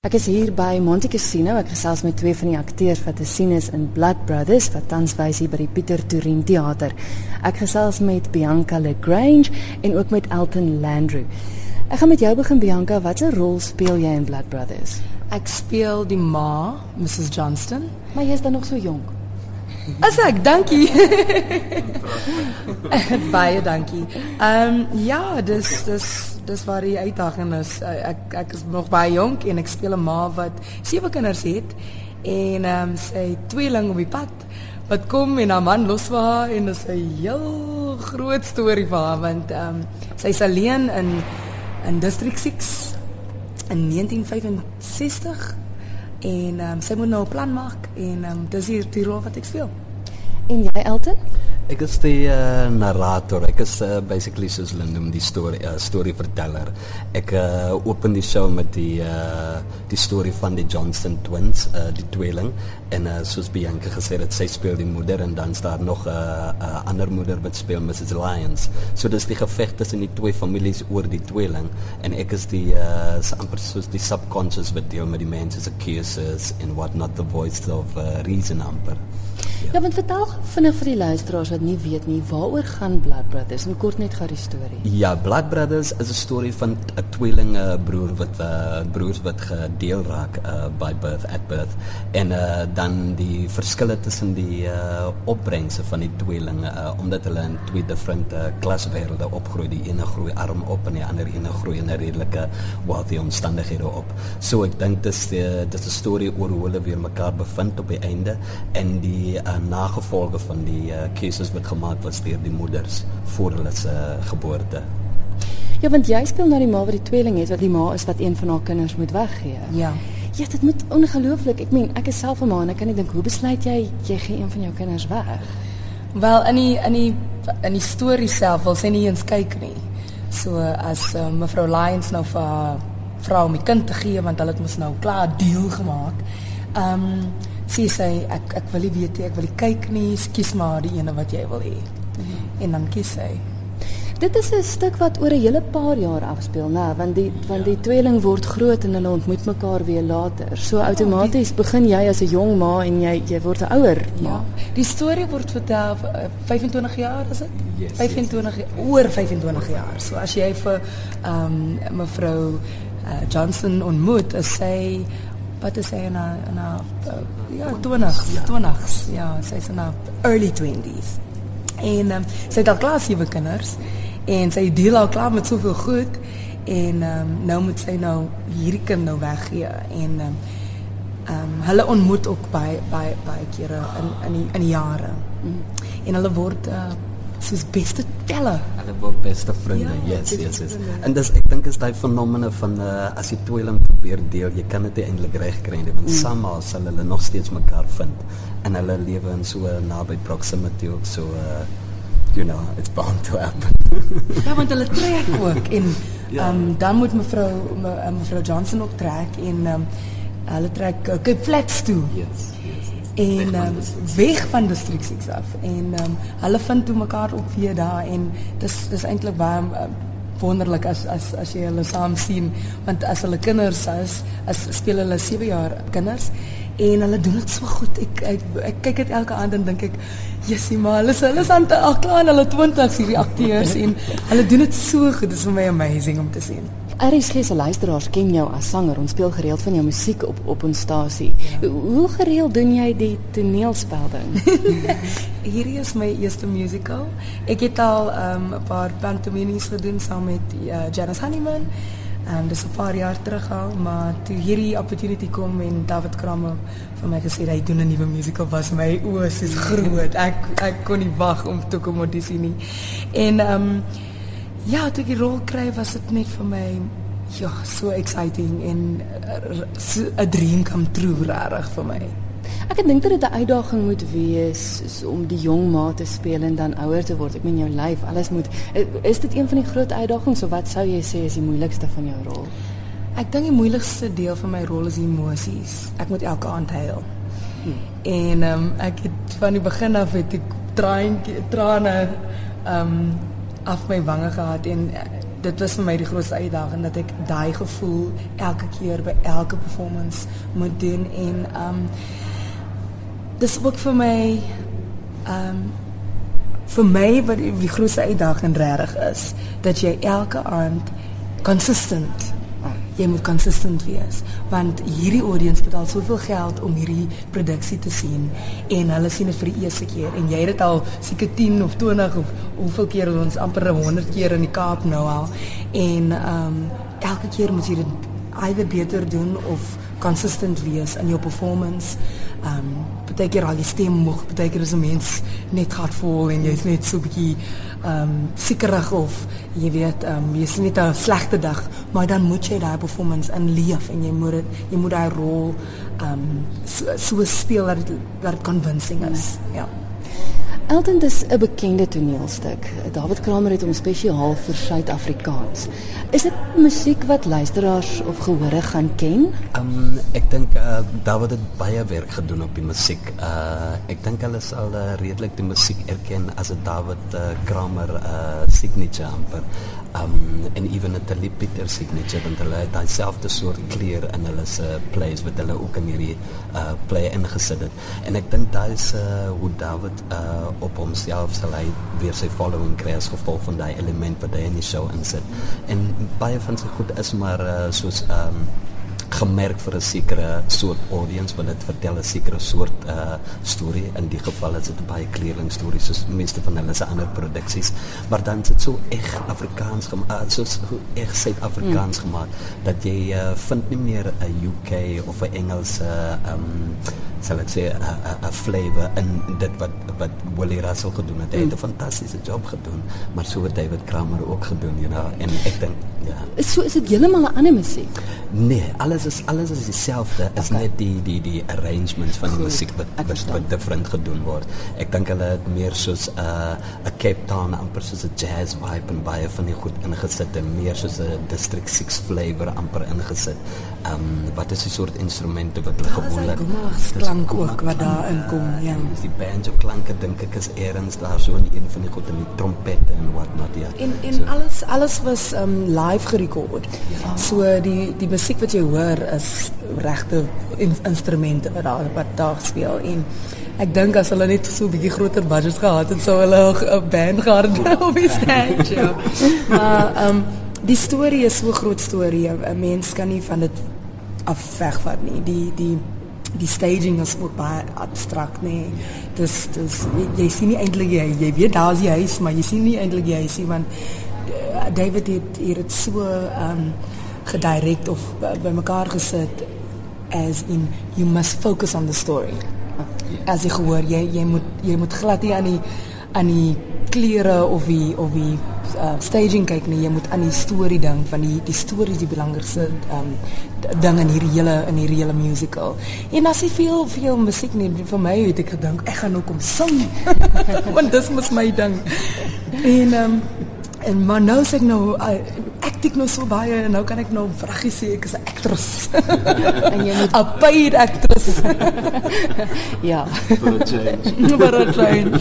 Ek is hier by Monte Cassino. Ek gesels met twee van die akteurs wat te sien is in Blood Brothers wat tans wys hier by die Pieter Toerien Theater. Ek gesels met Bianca Lagrange en ook met Elton Landru. Ek gaan met jou begin Bianca. Watter rol speel jy in Blood Brothers? Ek speel die ma, Mrs Johnston. Maar jy is dan nog so jonk. As ek, dankie. Baie dankie. Ehm um, ja, dis dis dis waar die uitdaging is. Ek ek is nog baie jonk en ek speel 'n ma wat sewe kinders het en ehm um, sy tweeling op die pad wat kom en haar man los vir haar en dit is 'n heel groot storie vir haar want ehm um, sy's alleen in in District 6 in 1965 en ehm um, sy moet nou 'n plan maak en ehm um, dis hier die rol wat ek speel. En jy Elton? Ek is die uh, narrator. Ek is uh, basically soos hulle noem die storie uh, storieverteller. Ek uh, open die show met die uh, die storie van die Johnston twins, uh, die tweeling en uh, soos Bianca gesê het, sy speel die moeder en dan staan nog 'n uh, uh, ander moeder wat speel Mrs Lyons. So dis die geveg tussen die twee families oor die tweeling en ek is die uh, amper soos die subconscious wat deel met die mense se keuses en what not the voice of uh, reason amper. Ja, want vertel vinnig vir die luisteraars wat nie weet nie, waaroor gaan Blood Brothers? En kort net gou die storie. Ja, Blood Brothers is 'n storie van 'n tweelinge broer wat uh broers wat gedeel raak uh by birth at birth en uh dan die verskille tussen die uh opbrengse van die tweelinge uh omdat hulle in twee different uh, klaswêrelde opgroei. Die ene groei arm op en die ander ene groei in 'n redelike wealthy omstandighede op. So ek dink dis die dis 'n storie oor hoe hulle weer mekaar bevind op die einde en die uh, nagevolge van die uh, keuses wat gemaak was deur die moeders voor hulle se uh, geboorte. Ja, want jy speel nou die ma wat die tweeling het, wat die ma is wat een van haar kinders moet weggee. Ja. Ja, dit moet ongelooflik. Ek meen, ek is self 'n ma en ek kan nie dink hoe besluit jy jy gee een van jou kinders weg? Wel, in die in die in die storie self wil sy nie eens kyk nie. So as uh, mevrou Lyons nou vir haar vrou om die kind te gee want hulle het mos nou klaar deal gemaak. Ehm um, sê sy ek ek wil nie weet nie, ek wil nie kyk nie, kies maar die ene wat jy wil hê. Mm -hmm. En dan kies sy. Dit is 'n stuk wat oor 'n hele paar jaar afspeel, né, want die want die tweeling word groot en hulle ontmoet mekaar weer later. So ja, outomaties begin jy as 'n jong ma en jy jy word 'n ouer ma. Ja. Die storie word vertel 25 jaar is dit? Yes, 25 yes. oor 25 jaar. So as jy vir ehm um, mevrou uh, Johnson ontmoet, is sy wat is sy in haar in haar uh, ja 20s ja. 20s ja sy's in haar early 20s en um, sy het al klaar sewe kinders en sy deel al klaar met soveel goed en um, nou moet sy nou hierdie kind nou weggee en um, um, hulle ontmoet ook baie baie baie kere in in die, in die jare mm. en hulle word uh, soos beste telle. Hulle word beste vriende. Ja, yes, yes, yes. En dis ek dink is daai fenomene van uh, as jy tweeling probeer deel, jy kan dit eintlik reg kry nie, want mm. somehow sal hulle nog steeds mekaar vind en hulle lewe in so 'n naby proximity ook so uh, you know, it's bound to happen. ja, want hulle trek ook en ja. um, dan moet mevrou me, mevrou Johnson ook trek en um, hulle trek uh, Cape Flats toe. Yes en um, weg van district 6 af. En um, hulle vind toe mekaar ook weer daar en dis dis eintlik baie uh, wonderlik as as as jy hulle saam sien. Want as hulle kinders is as speel hulle 7 jaar kinders en hulle doen dit so goed. Ek ek, ek kyk dit elke aand en dink ek jessie maar hulle is hulle is aan al klaar hulle 20s hierdie akteurs en hulle doen dit so goed. Dit is vir my amazing om te sien RSG se luisteraars ken jou as sanger. Ons speel gereeld van jou musiek op op ons stasie. Ja. Hoe gereeld doen jy die toneelspel ding? Hierdie is my eerste musical. Ek het al um, 'n paar pantomimes gedoen saam met uh, Janice Honeyman. Ehm um, dis 'n paar jaar terug al, maar toe hierdie opportunity kom en David Kramer vir my gesê hy doen 'n nuwe musical was my oë is groot. Ek ek kon nie wag om toe kom audisie nie. En ehm um, Ja, toe ek die rol kry was dit net vir my ja, so exciting en eh, 'n dream come true regtig vir my. Ek dink dat dit 'n uitdaging moet wees om die jong ma te speel en dan ouer te word. Ek meen jou lyf, alles moet eh, is dit een van die groot uitdagings of wat sou jy sê is die moeilikste van jou rol? Ek dink die moeilikste deel van my rol is emosies. Ek moet elke aand huil. Hmm. En ehm um, ek het van die begin af het ek trane trane ehm um, af my wange gehad en dit was vir my die grootste uitdaging dat ek daai gevoel elke keer by elke performance moet doen en um dis ook vir my um vir my wat die grootste uitdaging regtig is dat jy elke aand consistent jy moet consistent wees want hierdie audience betaal soveel geld om hierdie produksie te sien en hulle sien dit vir die eerste keer en jy het dit al seker 10 of 20 of hoeveel keer ons amper 100 keer in die Kaap nou al en ehm um, elke keer moet jy dit either beter doen of consistent wees in jou performance. Ehm um, baie keer al die stem moeg, baie keer is 'n mens net hard vol en jy's net so 'n bietjie ehm um, sekerig of jy weet ehm um, jy's net 'n slegte dag, maar dan moet jy daai performance inleef en jy moet dit jy moet daai rol ehm um, so, so speel dat dit dat dit convincing is. Ja. Elton dis 'n bekende toneelstuk. David Kramer het hom spesiaal vir Suid-Afrikaans. Is dit musiek wat luisteraars of gehore gaan ken? Um ek dink uh, David het baie werk gedoen op die musiek. Uh ek dink hulle sal uh, redelik die musiek erken as 'n David uh, Kramer uh signature amper um en ewen 'n Tali Peter signature want hulle het dieselfde soort kleur in hulle se plays wat hulle ook in hierdie uh play ingesit het. En ek dink daai is uh hoe David uh op homself sal hy weer sy following kry as gevolg van daai element wat hy in die show insit. En baie van sy goed is maar uh soos um gemerk vir 'n sekere soort audience wat dit vertel 'n sekere soort uh storie in die geval is dit baie kleerling stories soos meeste van hulle se ander produksies maar dan is dit so eg Afrikaans gemaak uh, so eg Suid-Afrikaans mm. gemaak dat jy uh, vind nie meer 'n UK of 'n Engelse um sal ek sê 'n flavor in dit wat wat Willie Russell gedoen het. Hy het 'n mm. fantastiese job gedoen, maar so het David Kramer ook gedoen, you know, en ek dink ja. So is dit heeltemal 'n ander musiek. Nee, alles is alles is dieselfde. Is okay. net die die die arrangements van die musiek wat wat, wat different gedoen word. Ek dink hulle het meer soos 'n uh, 'n Cape Town amper soos 'n jazz vibe en baie van die goed ingesit en meer soos 'n District 6 flavor amper ingesit. Ehm um, wat is die soort instrumente wat hulle gewoonlik klank ook wat daar inkom, ja. Die banjo klanke dink ek is eers daar so in een van die goed in die trompette en wat not ja. En en so. alles alles was um live gerekord. Ja. So die die musiek wat jy hoor is regte in, instrumente wat daar wat daar speel en ek dink as hulle net so 'n bietjie groter budget gehad het sou hulle 'n band gehad op die stage. Ja. maar um die storie is so groot storie. 'n Mens kan nie van dit af wegvat nie. Die die die staging is ook baie abstrakt nê. Dis dis jy, jy sien nie eintlik jy jy weet daar's die huis, maar jy sien nie eintlik die huis nie want uh, David het hier dit so ehm um, gedirek of bymekaar gesit as in you must focus on the story. As jy hoor jy jy moet jy moet glad nie aan die aan die klere of die of die uh, staging kyk nie, jy moet aan die storie dink van die die storie is die belangrikste um ding in hierdie hele in hierdie hele musical. En as jy veel veel musiek nie vir my het ek gedink ek gaan nou kom sing. Want dis mos my ding. En um en maar nou sê ek nou ek tik nou so baie en nou kan ek nou vraggie sê ek is 'n actress. en jy moet 'n paid actress. ja. For a change. For a change.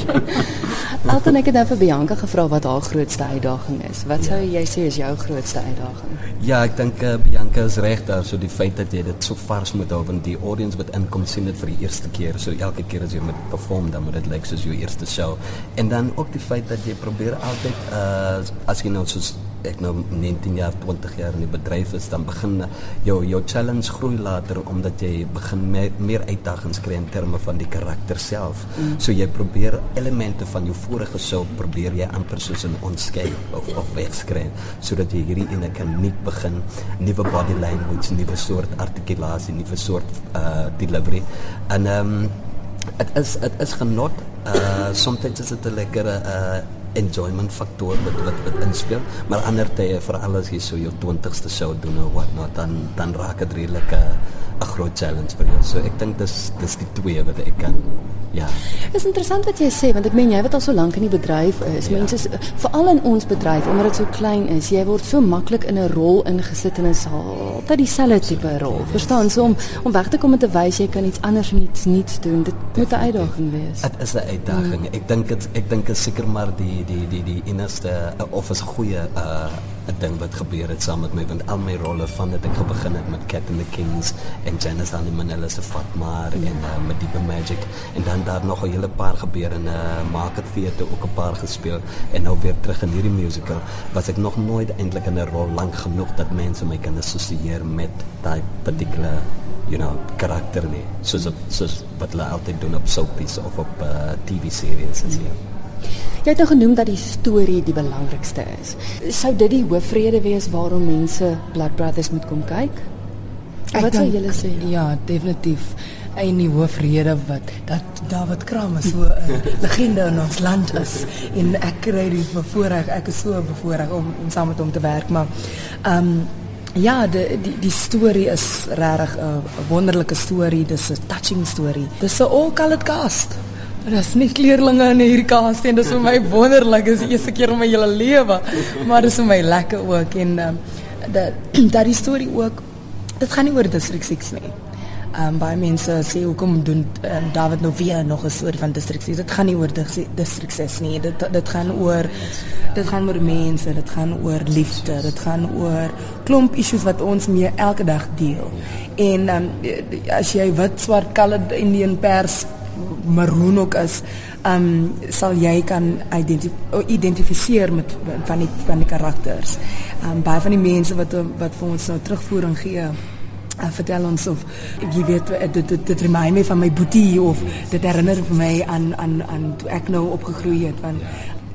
Altyd ek het nou vir Bianca gevra wat haar grootste uitdaging is. Wat sou jy sê is jou grootste uitdaging? Ja, ek dink uh, Bianca is reg daar, so die feit dat jy dit so vars moet hou want die audience wat inkom sien dit vir die eerste keer. So elke keer as jy moet perform, dan moet dit lyk like, soos jou eerste show. En dan ook die feit dat jy probeer altyd uh as jy nou soos ek nou 19 jaar 20 jaar in die bedryf is dan begin jou jou challenge groei later omdat jy begin meer, meer uitdagings kry in terme van die karakter self. Mm. So jy probeer elemente van jou vorige show probeer jy amper soos 'n onskei of of wegskryf sodat jy hierdie ene kan nie begin nuwe body language, nuwe soort artikulasie, nuwe soort uh delivery. En ehm um, dit is dit is genot. Uh soms is dit 'n lekkere uh enjoyment faktor wat wat wat inspel maar ander tye vir alles hier so jou 20ste show doen of wat nou dan dan raak dit redelik 'n groot challenge vir jou so ek dink dis dis die twee wat ek kan Ja. Dit is interessant wat jy sê want ek meen jy wat al so lank in die bedryf is. Ja. Mense veral in ons bedryf omdat dit so klein is, jy word so maklik in 'n rol ingesit en is altyd dieselfde tipe rol. Verstaan? So om om weg te kom en te wys jy kan iets anders en iets nuuts doen. Dit moet 'n uitdaging wees. Dit is 'n uitdaging. Ek dink dit ek dink is seker maar die die die die enigste of is goeie uh 'n ding wat gebeur het saam met my want al my rolle van dit ek begin het met Cat and the Kings en Janice and the Manila se Fatma en uh, met die Magic. En dan daar nog 'n hele paar gebeur in 'n uh, Market Theatre ook 'n paar gespeel en nou weer terug in hierdie musical was ek nog nooit eintlik in 'n rol lank genoeg dat mense my kan assosieer met daai particular you know karakter nie soos op, soos wat hulle altyd doen op soapies of op uh, TV series as jy Jy het nou genoem dat die storie die belangrikste is. Sou dit die hoofrede wees waarom mense Blood Brothers moet kom kyk? Ek wat sou julle sê? Ja, definitief. En die hoofrede wat dat David Kramer so 'n legende in ons land is en ek kry die voorreg, ek is so bevoorreg om, om saam met hom te werk, maar ehm um, Ja, die die die storie is regtig 'n wonderlike storie. Dis 'n touching storie. Dis 'n all colored cast. Daar's nie kleurlinge in hierdie cast en dis vir my wonderlik. Dis die eerste keer in my hele lewe. Maar dis vir my lekker ook en um, dat dat die storie ook dit gaan nie oor District 6 nie. Ehm um, baie mense sê hoekom doen um, David nou weer nog 'n storie van District 6? Dit gaan nie oor District 6 nie. Dit dit gaan oor dit gaan oor mense, dit gaan oor liefde, dit gaan oor klomp issues wat ons mee elke dag deel. En ehm um, as jy wit, swart, colored Indian pers maroon ook is, um, sal jy kan identif identifiseer met van die van die karakters. Um, baie van die mense wat wat vir ons nou terugvoering gee en vertel ons of jy weet dit dit, dit remind my van my boetie of dit herinner my aan aan aan toe ek nou opgegroei het want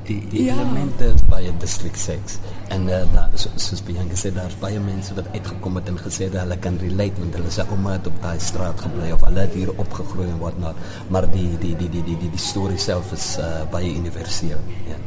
die, die ja. elemente by district 6 en uh, da, so, soos Bianca sê daar's baie mense wat uitgekom het en gesê dat hulle kan relate want hulle sê ouma het op daai straat gebly of hulle het hier opgegroei en wat nou maar die die die die die die, die storie self is uh, baie universeel. Ja